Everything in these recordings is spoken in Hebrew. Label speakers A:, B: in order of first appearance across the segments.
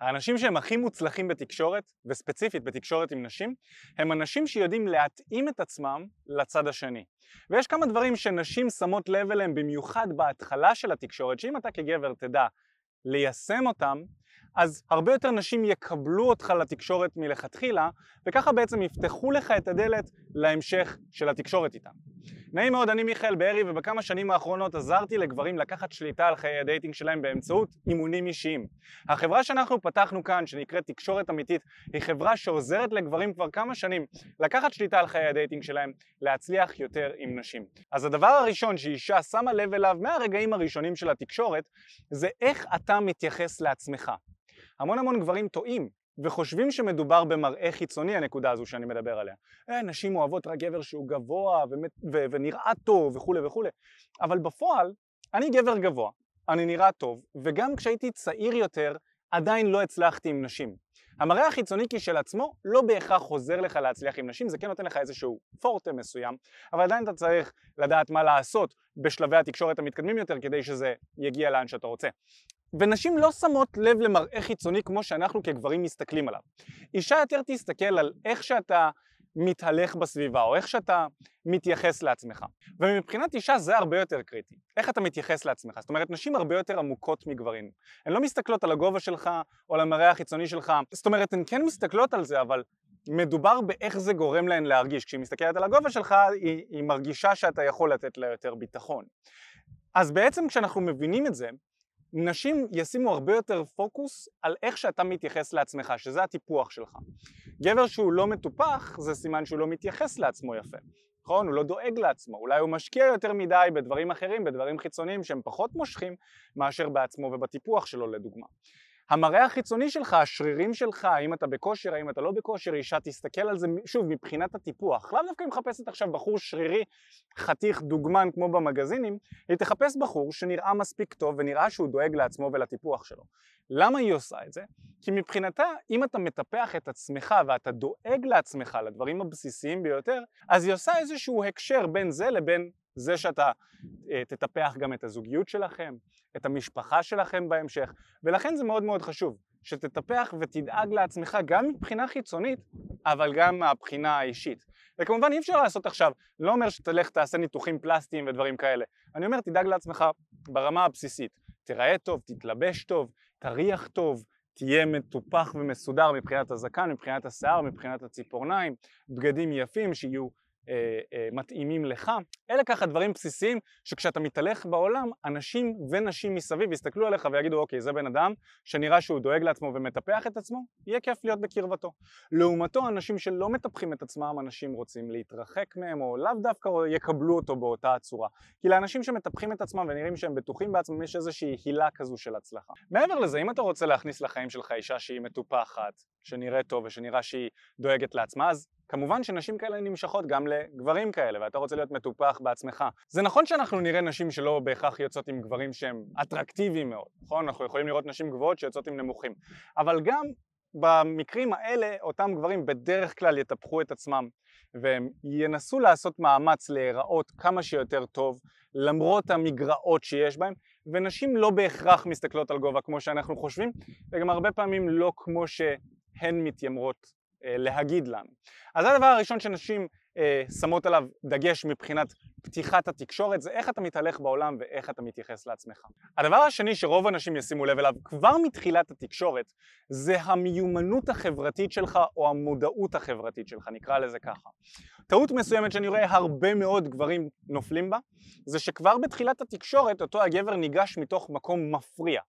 A: האנשים שהם הכי מוצלחים בתקשורת, וספציפית בתקשורת עם נשים, הם אנשים שיודעים להתאים את עצמם לצד השני. ויש כמה דברים שנשים שמות לב אליהם במיוחד בהתחלה של התקשורת, שאם אתה כגבר תדע ליישם אותם, אז הרבה יותר נשים יקבלו אותך לתקשורת מלכתחילה, וככה בעצם יפתחו לך את הדלת להמשך של התקשורת איתם. נעים מאוד, אני מיכאל בארי, ובכמה שנים האחרונות עזרתי לגברים לקחת שליטה על חיי ה dating שלהם באמצעות אימונים אישיים. החברה שאנחנו פתחנו כאן, שנקראת תקשורת אמיתית, היא חברה שעוזרת לגברים כבר כמה שנים לקחת שליטה על חיי ה dating שלהם, להצליח יותר עם נשים. אז הדבר הראשון שאישה שמה לב אליו מהרגעים הראשונים של התקשורת, זה איך אתה מתייחס לעצמך. המון המון גברים טועים וחושבים שמדובר במראה חיצוני הנקודה הזו שאני מדבר עליה. אה, נשים אוהבות רק גבר שהוא גבוה ו- ונראה טוב וכולי וכולי. אבל בפועל, אני גבר גבוה, אני נראה טוב, וגם כשהייתי צעיר יותר, עדיין לא הצלחתי עם נשים. המראה החיצוני כשלעצמו לא בהכרח עוזר לך להצליח עם נשים, זה כן נותן לך איזשהו פורטה מסוים, אבל עדיין אתה צריך לדעת מה לעשות בשלבי התקשורת המתקדמים יותר כדי שזה יגיע לאן שאתה רוצה. ונשים לא שמות לב למראה חיצוני כמו שאנחנו כגברים מסתכלים עליו. אישה יותר תסתכל על איך שאתה מתהלך בסביבה או איך שאתה מתייחס לעצמך. ומבחינת אישה זה הרבה יותר קריטי, איך אתה מתייחס לעצמך. זאת אומרת, נשים הרבה יותר עמוקות מגברים. הן לא מסתכלות על הגובה שלך או על המראה החיצוני שלך, זאת אומרת, הן כן מסתכלות על זה, אבל מדובר באיך זה גורם להן להרגיש. כשהיא מסתכלת על הגובה שלך, היא, היא מרגישה שאתה יכול לתת לה יותר ביטחון. אז בעצם כשאנחנו מבינים את זה, נשים ישימו הרבה יותר פוקוס על איך שאתה מתייחס לעצמך, שזה הטיפוח שלך. גבר שהוא לא מטופח זה סימן שהוא לא מתייחס לעצמו יפה, נכון? הוא לא דואג לעצמו, אולי הוא משקיע יותר מדי בדברים אחרים, בדברים חיצוניים שהם פחות מושכים מאשר בעצמו ובטיפוח שלו לדוגמה. המראה החיצוני שלך, השרירים שלך, האם אתה בכושר, האם אתה לא בכושר, אישה תסתכל על זה שוב מבחינת הטיפוח. לאו דווקא אם מחפשת עכשיו בחור שרירי, חתיך, דוגמן כמו במגזינים, היא תחפש בחור שנראה מספיק טוב ונראה שהוא דואג לעצמו ולטיפוח שלו. למה היא עושה את זה? כי מבחינתה, אם אתה מטפח את עצמך ואתה דואג לעצמך, לדברים הבסיסיים ביותר, אז היא עושה איזשהו הקשר בין זה לבין זה שאתה אה, תטפח גם את הזוגיות שלכם, את המשפחה שלכם בהמשך, ולכן זה מאוד מאוד חשוב שתטפח ותדאג לעצמך גם מבחינה חיצונית, אבל גם מהבחינה האישית. וכמובן אי אפשר לעשות עכשיו, לא אומר שתלך תעשה ניתוחים פלסטיים ודברים כאלה, אני אומר תדאג לעצמך ברמה הבסיסית, תיראה טוב, תתלבש טוב, תריח טוב, תהיה מטופח ומסודר מבחינת הזקן, מבחינת השיער, מבחינת הציפורניים, בגדים יפים שיהיו מתאימים לך. אלה ככה דברים בסיסיים שכשאתה מתהלך בעולם, אנשים ונשים מסביב יסתכלו עליך ויגידו אוקיי זה בן אדם שנראה שהוא דואג לעצמו ומטפח את עצמו, יהיה כיף להיות בקרבתו. לעומתו אנשים שלא מטפחים את עצמם, אנשים רוצים להתרחק מהם או לאו דווקא יקבלו אותו באותה הצורה. כי לאנשים שמטפחים את עצמם ונראים שהם בטוחים בעצמם יש איזושהי הילה כזו של הצלחה. מעבר לזה, אם אתה רוצה להכניס לחיים שלך אישה שהיא מטופחת, שנראית טוב ושנראה שהיא דואגת לעצמה, אז כמובן שנשים כאלה נמשכות גם לגברים כאלה ואתה רוצה להיות מטופח בעצמך. זה נכון שאנחנו נראה נשים שלא בהכרח יוצאות עם גברים שהם אטרקטיביים מאוד, נכון? אנחנו יכולים לראות נשים גבוהות שיוצאות עם נמוכים. אבל גם במקרים האלה אותם גברים בדרך כלל יטפחו את עצמם והם ינסו לעשות מאמץ להיראות כמה שיותר טוב למרות המגרעות שיש בהם ונשים לא בהכרח מסתכלות על גובה כמו שאנחנו חושבים וגם הרבה פעמים לא כמו שהן מתיימרות להגיד לנו. אז זה הדבר הראשון שנשים אה, שמות עליו דגש מבחינת פתיחת התקשורת זה איך אתה מתהלך בעולם ואיך אתה מתייחס לעצמך. הדבר השני שרוב האנשים ישימו לב אליו כבר מתחילת התקשורת זה המיומנות החברתית שלך או המודעות החברתית שלך, נקרא לזה ככה. טעות מסוימת שאני רואה הרבה מאוד גברים נופלים בה זה שכבר בתחילת התקשורת אותו הגבר ניגש מתוך מקום מפריע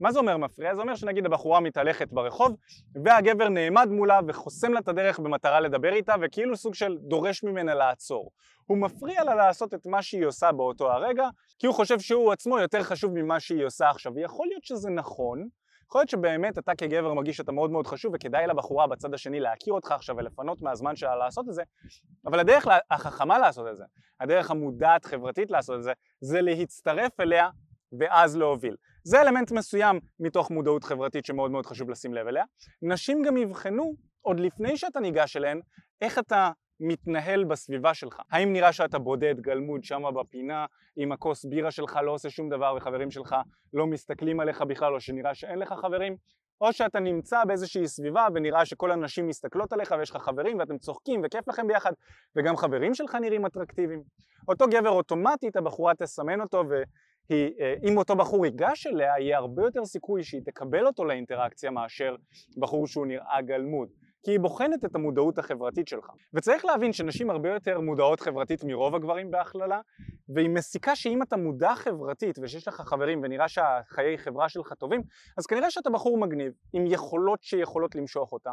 A: מה זה אומר מפריע? זה אומר שנגיד הבחורה מתהלכת ברחוב והגבר נעמד מולה וחוסם לה את הדרך במטרה לדבר איתה וכאילו סוג של דורש ממנה לעצור. הוא מפריע לה לעשות את מה שהיא עושה באותו הרגע כי הוא חושב שהוא עצמו יותר חשוב ממה שהיא עושה עכשיו. ויכול להיות שזה נכון, יכול להיות שבאמת אתה כגבר מרגיש שאתה מאוד מאוד חשוב וכדאי לבחורה בצד השני להכיר אותך עכשיו ולפנות מהזמן שלה לעשות את זה אבל הדרך החכמה לעשות את זה, הדרך המודעת חברתית לעשות את זה, זה להצטרף אליה ואז להוביל. זה אלמנט מסוים מתוך מודעות חברתית שמאוד מאוד חשוב לשים לב אליה. נשים גם יבחנו עוד לפני שאתה ניגש אליהן איך אתה מתנהל בסביבה שלך. האם נראה שאתה בודד גלמוד שמה בפינה עם הכוס בירה שלך לא עושה שום דבר וחברים שלך לא מסתכלים עליך בכלל או שנראה שאין לך חברים? או שאתה נמצא באיזושהי סביבה ונראה שכל הנשים מסתכלות עליך ויש לך חברים ואתם צוחקים וכיף לכם ביחד וגם חברים שלך נראים אטרקטיביים. אותו גבר אוטומטית הבחורה תסמן אותו ואם אותו בחור ייגש אליה יהיה הרבה יותר סיכוי שהיא תקבל אותו לאינטראקציה מאשר בחור שהוא נראה גלמוד. כי היא בוחנת את המודעות החברתית שלך. וצריך להבין שנשים הרבה יותר מודעות חברתית מרוב הגברים בהכללה, והיא מסיקה שאם אתה מודע חברתית ושיש לך חברים ונראה שהחיי חברה שלך טובים, אז כנראה שאתה בחור מגניב, עם יכולות שיכולות למשוך אותה,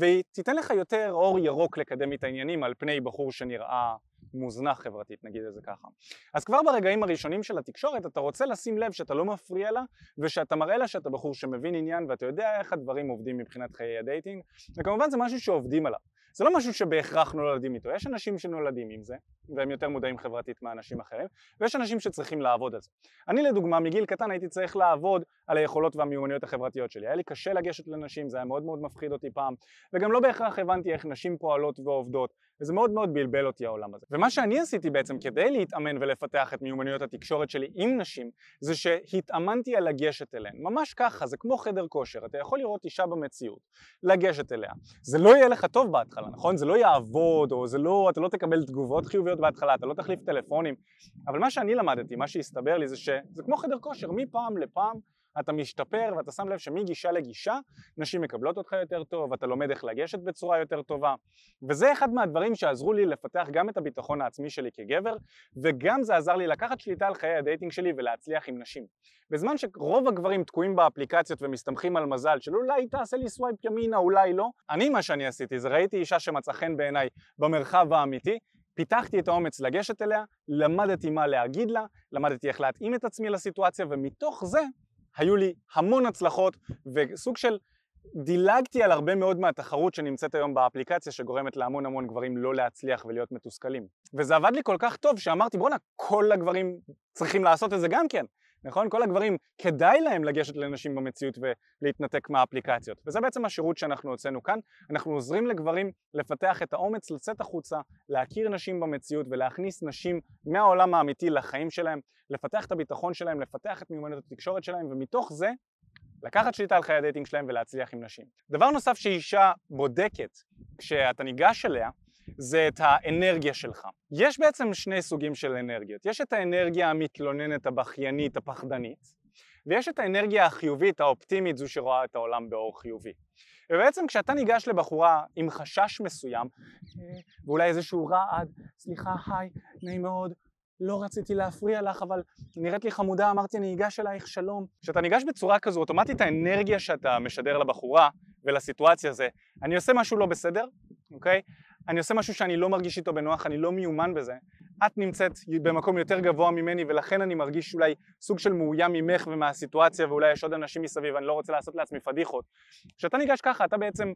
A: והיא תיתן לך יותר אור ירוק לקדם את העניינים על פני בחור שנראה מוזנח חברתית, נגיד את זה ככה. אז כבר ברגעים הראשונים של התקשורת אתה רוצה לשים לב שאתה לא מפריע לה ושאתה מראה לה שאתה בחור שמבין עניין ואתה יודע איך הדברים עובדים מבחינת חיי ה dating וכמובן זה משהו שעובדים עליו. זה לא משהו שבהכרח נולדים איתו, יש אנשים שנולדים עם זה והם יותר מודעים חברתית מאנשים אחרים ויש אנשים שצריכים לעבוד על זה. אני לדוגמה מגיל קטן הייתי צריך לעבוד על היכולות והמיומנויות החברתיות שלי, היה לי קשה לגשת לנשים, זה היה מאוד מאוד מפחיד אותי פעם וגם לא בהכרח הבנתי איך נשים פועלות ועובדות וזה מאוד מאוד בלבל אותי העולם הזה. ומה שאני עשיתי בעצם כדי להתאמן ולפתח את מיומנויות התקשורת שלי עם נשים זה שהתאמנתי על לגשת אליהן, ממש ככה, זה כמו חדר כושר, אתה יכול לראות אישה במציאות, לגשת אליה. זה לא יהיה לך טוב בהתחלה, נכון? זה לא יעבוד או זה לא, אתה לא תקבל תגובות חיוביות בהתחלה, אתה לא תחליף טלפונים, אבל מה שאני למדתי, מה שהסתבר לי זה שזה כמו חדר כושר, מפעם לפעם אתה משתפר ואתה שם לב שמגישה לגישה נשים מקבלות אותך יותר טוב, אתה לומד איך לגשת בצורה יותר טובה וזה אחד מהדברים שעזרו לי לפתח גם את הביטחון העצמי שלי כגבר וגם זה עזר לי לקחת שליטה על חיי ה dating שלי ולהצליח עם נשים. בזמן שרוב הגברים תקועים באפליקציות ומסתמכים על מזל של אולי תעשה לי swipe ימינה אולי לא, אני מה שאני עשיתי זה ראיתי אישה שמצא חן בעיניי במרחב האמיתי פיתחתי את האומץ לגשת אליה, למדתי מה להגיד לה, למדתי איך להתאים את עצמי לסיטואציה ומתוך זה היו לי המון הצלחות וסוג של דילגתי על הרבה מאוד מהתחרות שנמצאת היום באפליקציה שגורמת להמון המון גברים לא להצליח ולהיות מתוסכלים. וזה עבד לי כל כך טוב שאמרתי בואנה כל הגברים צריכים לעשות את זה גם כן נכון? כל הגברים כדאי להם לגשת לנשים במציאות ולהתנתק מהאפליקציות וזה בעצם השירות שאנחנו הוצאנו כאן אנחנו עוזרים לגברים לפתח את האומץ לצאת החוצה להכיר נשים במציאות ולהכניס נשים מהעולם האמיתי לחיים שלהם לפתח את הביטחון שלהם, לפתח את מיומנות התקשורת שלהם ומתוך זה לקחת שליטה על חיי ה dating שלהם ולהצליח עם נשים. דבר נוסף שאישה בודקת כשאתה ניגש אליה זה את האנרגיה שלך. יש בעצם שני סוגים של אנרגיות. יש את האנרגיה המתלוננת, הבכיינית, הפחדנית, ויש את האנרגיה החיובית, האופטימית, זו שרואה את העולם באור חיובי. ובעצם כשאתה ניגש לבחורה עם חשש מסוים, ואולי איזשהו רעד, סליחה, היי, נעים מאוד, לא רציתי להפריע לך, אבל נראית לי חמודה, אמרתי אני אגש אלייך, שלום. כשאתה ניגש בצורה כזו, אוטומטית האנרגיה שאתה משדר לבחורה ולסיטואציה זה, אני עושה משהו לא בסדר, אוקיי? אני עושה משהו שאני לא מרגיש איתו בנוח, אני לא מיומן בזה, את נמצאת במקום יותר גבוה ממני ולכן אני מרגיש אולי סוג של מאוים ממך ומהסיטואציה ואולי יש עוד אנשים מסביב, אני לא רוצה לעשות לעצמי פדיחות. כשאתה ניגש ככה אתה בעצם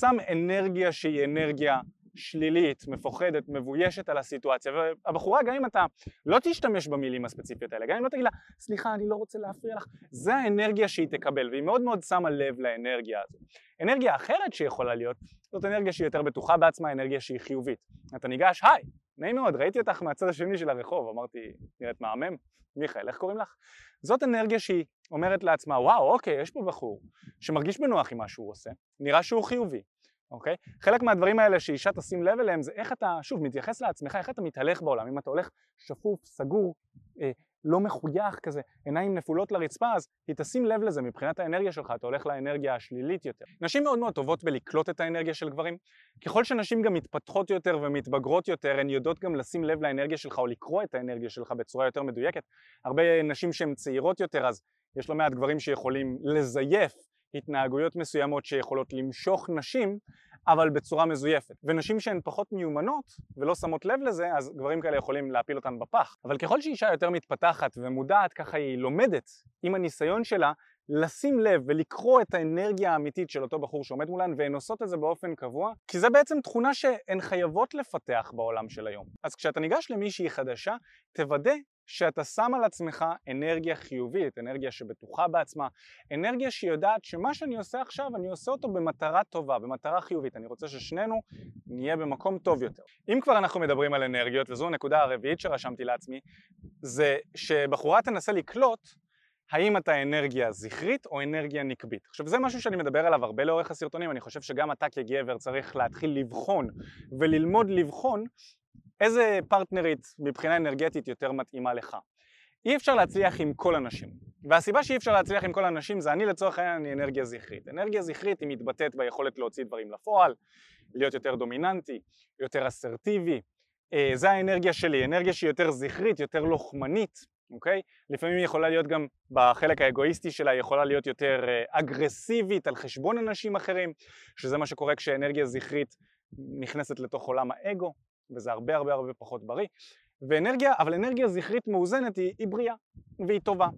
A: שם אנרגיה שהיא אנרגיה שלילית, מפוחדת, מבוישת על הסיטואציה והבחורה גם אם אתה לא תשתמש במילים הספציפיות האלה, גם אם לא תגיד לה סליחה אני לא רוצה להפריע לך, זה האנרגיה שהיא תקבל והיא מאוד מאוד שמה לב לאנרגיה הזו. אנרגיה אחרת שיכולה להיות זאת אנרגיה שהיא יותר בטוחה בעצמה, אנרגיה שהיא חיובית. אתה ניגש, היי, נעים מאוד, ראיתי אותך מהצד השני של הרחוב, אמרתי, נראית מהמם, מיכאל, איך קוראים לך? זאת אנרגיה שהיא אומרת לעצמה, וואו, אוקיי, יש פה בחור שמרגיש בנוח עם מה שהוא עושה, נראה שהוא חיובי, אוקיי? חלק מהדברים האלה שאישה תשים לב אליהם זה איך אתה, שוב, מתייחס לעצמך, איך אתה מתהלך בעולם, אם אתה הולך שפוף, סגור, אה, לא מחוייך כזה, עיניים נפולות לרצפה, אז היא תשים לב לזה מבחינת האנרגיה שלך, אתה הולך לאנרגיה השלילית יותר. נשים מאוד מאוד טובות בלקלוט את האנרגיה של גברים. ככל שנשים גם מתפתחות יותר ומתבגרות יותר, הן יודעות גם לשים לב לאנרגיה שלך או לקרוא את האנרגיה שלך בצורה יותר מדויקת. הרבה נשים שהן צעירות יותר, אז יש לא מעט גברים שיכולים לזייף התנהגויות מסוימות שיכולות למשוך נשים אבל בצורה מזויפת. ונשים שהן פחות מיומנות ולא שמות לב לזה, אז גברים כאלה יכולים להפיל אותן בפח. אבל ככל שאישה יותר מתפתחת ומודעת, ככה היא לומדת עם הניסיון שלה לשים לב ולקרוא את האנרגיה האמיתית של אותו בחור שעומד מולן והן עושות את זה באופן קבוע כי זה בעצם תכונה שהן חייבות לפתח בעולם של היום. אז כשאתה ניגש למישהי חדשה, תוודא שאתה שם על עצמך אנרגיה חיובית, אנרגיה שבטוחה בעצמה, אנרגיה שיודעת שמה שאני עושה עכשיו אני עושה אותו במטרה טובה, במטרה חיובית, אני רוצה ששנינו נהיה במקום טוב יותר. אם כבר אנחנו מדברים על אנרגיות, וזו הנקודה הרביעית שרשמתי לעצמי, זה שבחורה תנסה לקלוט האם אתה אנרגיה זכרית או אנרגיה נקבית. עכשיו זה משהו שאני מדבר עליו הרבה לאורך הסרטונים, אני חושב שגם אתה כגבר צריך להתחיל לבחון וללמוד לבחון איזה פרטנרית מבחינה אנרגטית יותר מתאימה לך. אי אפשר להצליח עם כל אנשים, והסיבה שאי אפשר להצליח עם כל אנשים זה אני לצורך העניין אני אנרגיה זכרית. אנרגיה זכרית היא מתבטאת ביכולת להוציא דברים לפועל, להיות יותר דומיננטי, יותר אסרטיבי, אה, זה האנרגיה שלי, אנרגיה שהיא יותר זכרית, יותר לוחמנית, אוקיי? לפעמים היא יכולה להיות גם בחלק האגואיסטי שלה, היא יכולה להיות יותר אה, אגרסיבית על חשבון אנשים אחרים, שזה מה שקורה כשאנרגיה זכרית נכנסת לתוך עולם האגו, וזה הרבה הרבה הרבה פחות בריא. ואנרגיה, אבל אנרגיה זכרית מאוזנת היא, היא בריאה והיא טובה,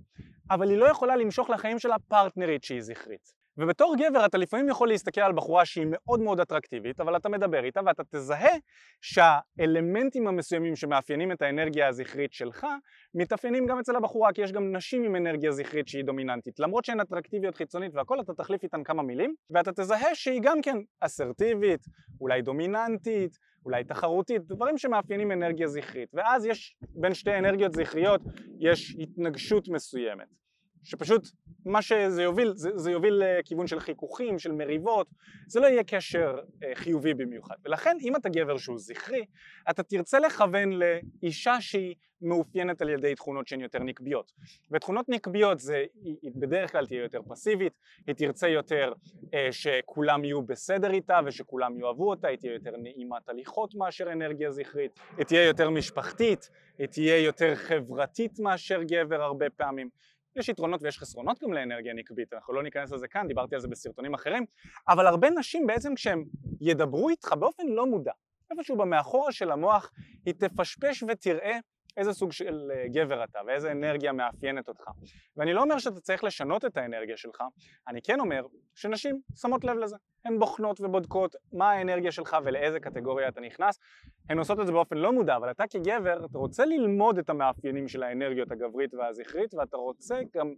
A: אבל היא לא יכולה למשוך לחיים שלה פרטנרית שהיא זכרית. ובתור גבר אתה לפעמים יכול להסתכל על בחורה שהיא מאוד מאוד אטרקטיבית, אבל אתה מדבר איתה ואתה תזהה שהאלמנטים המסוימים שמאפיינים את האנרגיה הזכרית שלך, מתאפיינים גם אצל הבחורה, כי יש גם נשים עם אנרגיה זכרית שהיא דומיננטית. למרות שהן אטרקטיביות חיצונית והכל, אתה תחליף איתן כמה מילים, ואתה תזהה שהיא גם כן אסרטיבית, אולי דומיננטית, אולי תחרותית, דברים שמאפיינים אנרגיה זכרית. ואז יש, בין שתי אנרגיות זכריות, יש התנגשות מסוימת. שפשוט מה שזה יוביל, זה, זה יוביל לכיוון של חיכוכים, של מריבות, זה לא יהיה קשר אה, חיובי במיוחד. ולכן אם אתה גבר שהוא זכרי, אתה תרצה לכוון לאישה שהיא מאופיינת על ידי תכונות שהן יותר נקביות. ותכונות נקביות זה, היא, היא בדרך כלל תהיה יותר פסיבית, היא תרצה יותר אה, שכולם יהיו בסדר איתה ושכולם יאהבו אותה, היא תהיה יותר נעימת הליכות מאשר אנרגיה זכרית, היא תהיה יותר משפחתית, היא תהיה יותר חברתית מאשר גבר הרבה פעמים. יש יתרונות ויש חסרונות גם לאנרגיה נקבית, אנחנו לא ניכנס לזה כאן, דיברתי על זה בסרטונים אחרים, אבל הרבה נשים בעצם כשהם ידברו איתך באופן לא מודע, איפשהו במאחורה של המוח, היא תפשפש ותראה איזה סוג של אה, גבר אתה ואיזה אנרגיה מאפיינת אותך. ואני לא אומר שאתה צריך לשנות את האנרגיה שלך, אני כן אומר שנשים שמות לב לזה. הן בוחנות ובודקות מה האנרגיה שלך ולאיזה קטגוריה אתה נכנס. הן עושות את זה באופן לא מודע, אבל אתה כגבר, אתה רוצה ללמוד את המאפיינים של האנרגיות הגברית והזכרית, ואתה רוצה גם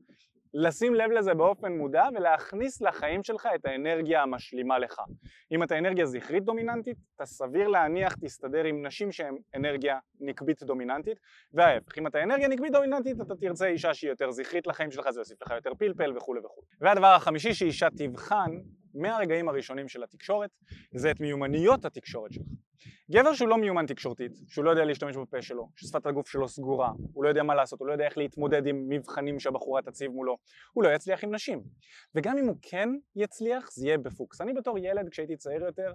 A: לשים לב לזה באופן מודע ולהכניס לחיים שלך את האנרגיה המשלימה לך. אם אתה אנרגיה זכרית דומיננטית, אתה סביר להניח תסתדר עם נשים שהן אנרגיה נקבית דומיננטית, וההפך, אם אתה אנרגיה נקבית דומיננטית אתה תרצה אישה שהיא יותר זכרית לחיים שלך, זה יוסיף לך יותר פלפל וכולי וכולי. והדבר החמישי שאישה תבחן מהרגעים הראשונים של התקשורת זה את מיומנויות התקשורת שלך. גבר שהוא לא מיומן תקשורתית, שהוא לא יודע להשתמש בפה שלו, ששפת הגוף שלו סגורה, הוא לא יודע מה לעשות, הוא לא יודע איך להתמודד עם מבחנים שהבחורה תציב מולו, הוא לא יצליח עם נשים. וגם אם הוא כן יצליח, זה יהיה בפוקס. אני בתור ילד, כשהייתי צעיר יותר,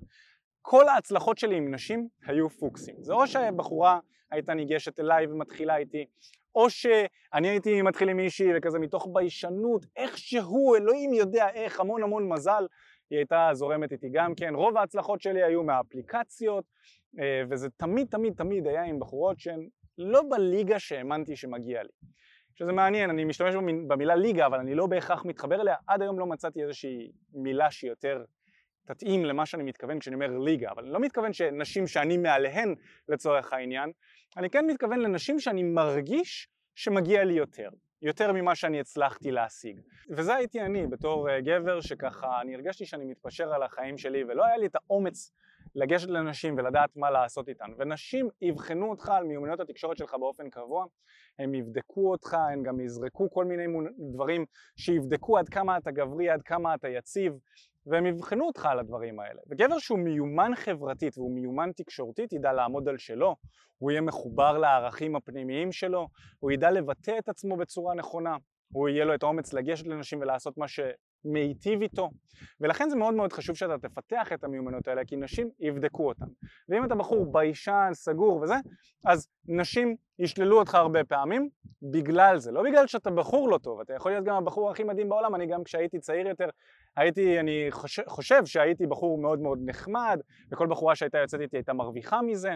A: כל ההצלחות שלי עם נשים היו פוקסים. זה או שהבחורה הייתה ניגשת אליי ומתחילה איתי, או שאני הייתי מתחיל עם מישהי וכזה מתוך ביישנות, איכשהו, אלוהים יודע איך, המון המון מזל, היא הייתה זורמת איתי גם כן. רוב ההצלחות שלי היו מהאפליקציות, אה, וזה תמיד תמיד תמיד היה עם בחורות שהן לא בליגה שהאמנתי שמגיע לי. שזה מעניין, אני משתמש במילה ליגה, אבל אני לא בהכרח מתחבר אליה, עד היום לא מצאתי איזושהי מילה שיותר תתאים למה שאני מתכוון כשאני אומר ליגה, אבל אני לא מתכוון שנשים שאני מעליהן לצורך העניין, אני כן מתכוון לנשים שאני מרגיש שמגיע לי יותר, יותר ממה שאני הצלחתי להשיג. וזה הייתי אני בתור אה, גבר שככה אני הרגשתי שאני מתפשר על החיים שלי ולא היה לי את האומץ לגשת לנשים ולדעת מה לעשות איתן. ונשים יבחנו אותך על מיומנויות התקשורת שלך באופן קבוע, הם יבדקו אותך, הם גם יזרקו כל מיני דברים שיבדקו עד כמה אתה גברי, עד כמה אתה יציב, והם יבחנו אותך על הדברים האלה. וגבר שהוא מיומן חברתית והוא מיומן תקשורתית ידע לעמוד על שלו, הוא יהיה מחובר לערכים הפנימיים שלו, הוא ידע לבטא את עצמו בצורה נכונה, הוא יהיה לו את האומץ לגשת לנשים ולעשות מה שמיטיב איתו. ולכן זה מאוד מאוד חשוב שאתה תפתח את המיומנות האלה כי נשים יבדקו אותן. ואם אתה בחור ביישן, סגור וזה אז נשים ישללו אותך הרבה פעמים בגלל זה, לא בגלל שאתה בחור לא טוב, אתה יכול להיות גם הבחור הכי מדהים בעולם, אני גם כשהייתי צעיר יותר הייתי, אני חושב, חושב שהייתי בחור מאוד מאוד נחמד וכל בחורה שהייתה יוצאת איתי הייתה מרוויחה מזה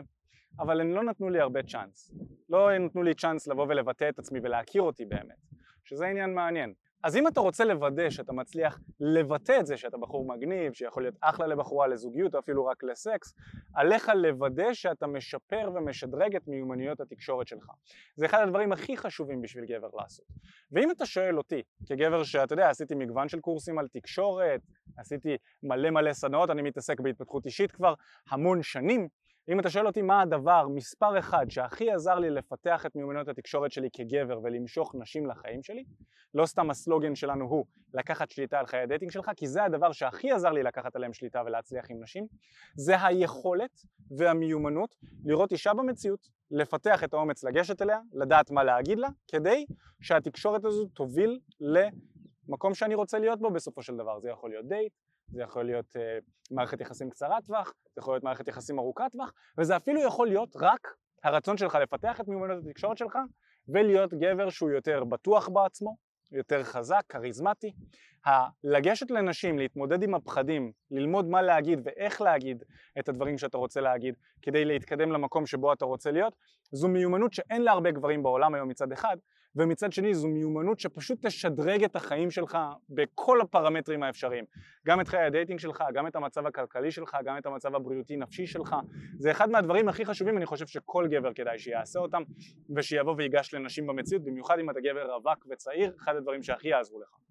A: אבל הם לא נתנו לי הרבה צ'אנס, לא נתנו לי צ'אנס לבוא ולבטא את עצמי ולהכיר אותי באמת שזה עניין מעניין. אז אם אתה רוצה לוודא שאתה מצליח לבטא את זה שאתה בחור מגניב, שיכול להיות אחלה לבחורה לזוגיות או אפילו רק לסקס, עליך לוודא שאתה משפר ומשדרג את מיומנויות התקשורת שלך. זה אחד הדברים הכי חשובים בשביל גבר לעשות. ואם אתה שואל אותי, כגבר שאתה יודע, עשיתי מגוון של קורסים על תקשורת, עשיתי מלא מלא סדנאות, אני מתעסק בהתפתחות אישית כבר המון שנים, אם אתה שואל אותי מה הדבר מספר אחד שהכי עזר לי לפתח את מיומנויות התקשורת שלי כגבר ולמשוך נשים לחיים שלי, לא סתם הסלוגן שלנו הוא לקחת שליטה על חיי הדייטינג שלך, כי זה הדבר שהכי עזר לי לקחת עליהם שליטה ולהצליח עם נשים, זה היכולת והמיומנות לראות אישה במציאות, לפתח את האומץ לגשת אליה, לדעת מה להגיד לה, כדי שהתקשורת הזו תוביל למקום שאני רוצה להיות בו בסופו של דבר. זה יכול להיות דייט, זה יכול להיות אה, מערכת יחסים קצרת טווח, זה יכול להיות מערכת יחסים ארוכת טווח, וזה אפילו יכול להיות רק הרצון שלך לפתח את מיומנות התקשורת שלך ולהיות גבר שהוא יותר בטוח בעצמו, יותר חזק, כריזמטי. לגשת לנשים, להתמודד עם הפחדים, ללמוד מה להגיד ואיך להגיד את הדברים שאתה רוצה להגיד כדי להתקדם למקום שבו אתה רוצה להיות, זו מיומנות שאין לה הרבה גברים בעולם היום מצד אחד, ומצד שני זו מיומנות שפשוט תשדרג את החיים שלך בכל הפרמטרים האפשריים. גם את חיי הדייטינג שלך, גם את המצב הכלכלי שלך, גם את המצב הבריאותי נפשי שלך. זה אחד מהדברים הכי חשובים, אני חושב שכל גבר כדאי שיעשה אותם ושיבוא ויגש לנשים במציאות, במיוחד אם אתה גבר רווק וצעיר, אחד הדברים שהכי יעזרו לך